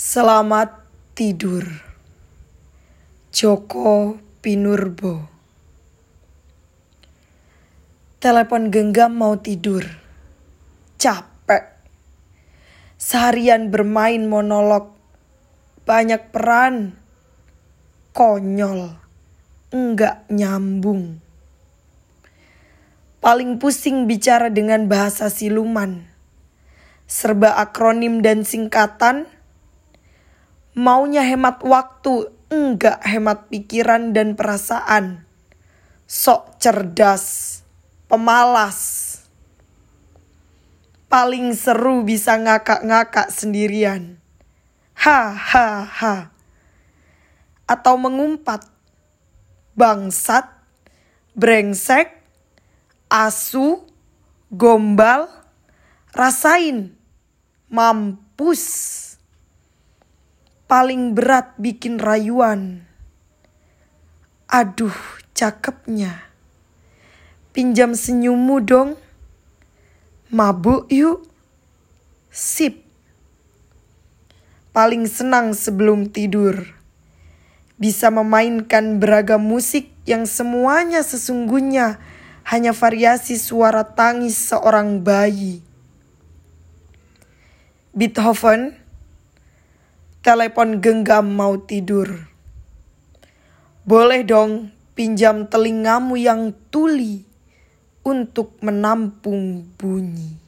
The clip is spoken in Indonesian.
Selamat tidur. Joko Pinurbo. Telepon genggam mau tidur. Capek. Seharian bermain monolog. Banyak peran. Konyol. Enggak nyambung. Paling pusing bicara dengan bahasa siluman. Serba akronim dan singkatan Maunya hemat waktu, enggak hemat pikiran dan perasaan. Sok cerdas, pemalas. Paling seru bisa ngakak-ngakak sendirian. Ha ha ha. Atau mengumpat. Bangsat, brengsek, asu, gombal, rasain, mampus paling berat bikin rayuan. Aduh, cakepnya. Pinjam senyummu dong. Mabuk yuk. Sip. Paling senang sebelum tidur. Bisa memainkan beragam musik yang semuanya sesungguhnya hanya variasi suara tangis seorang bayi. Beethoven telepon genggam mau tidur. Boleh dong pinjam telingamu yang tuli untuk menampung bunyi.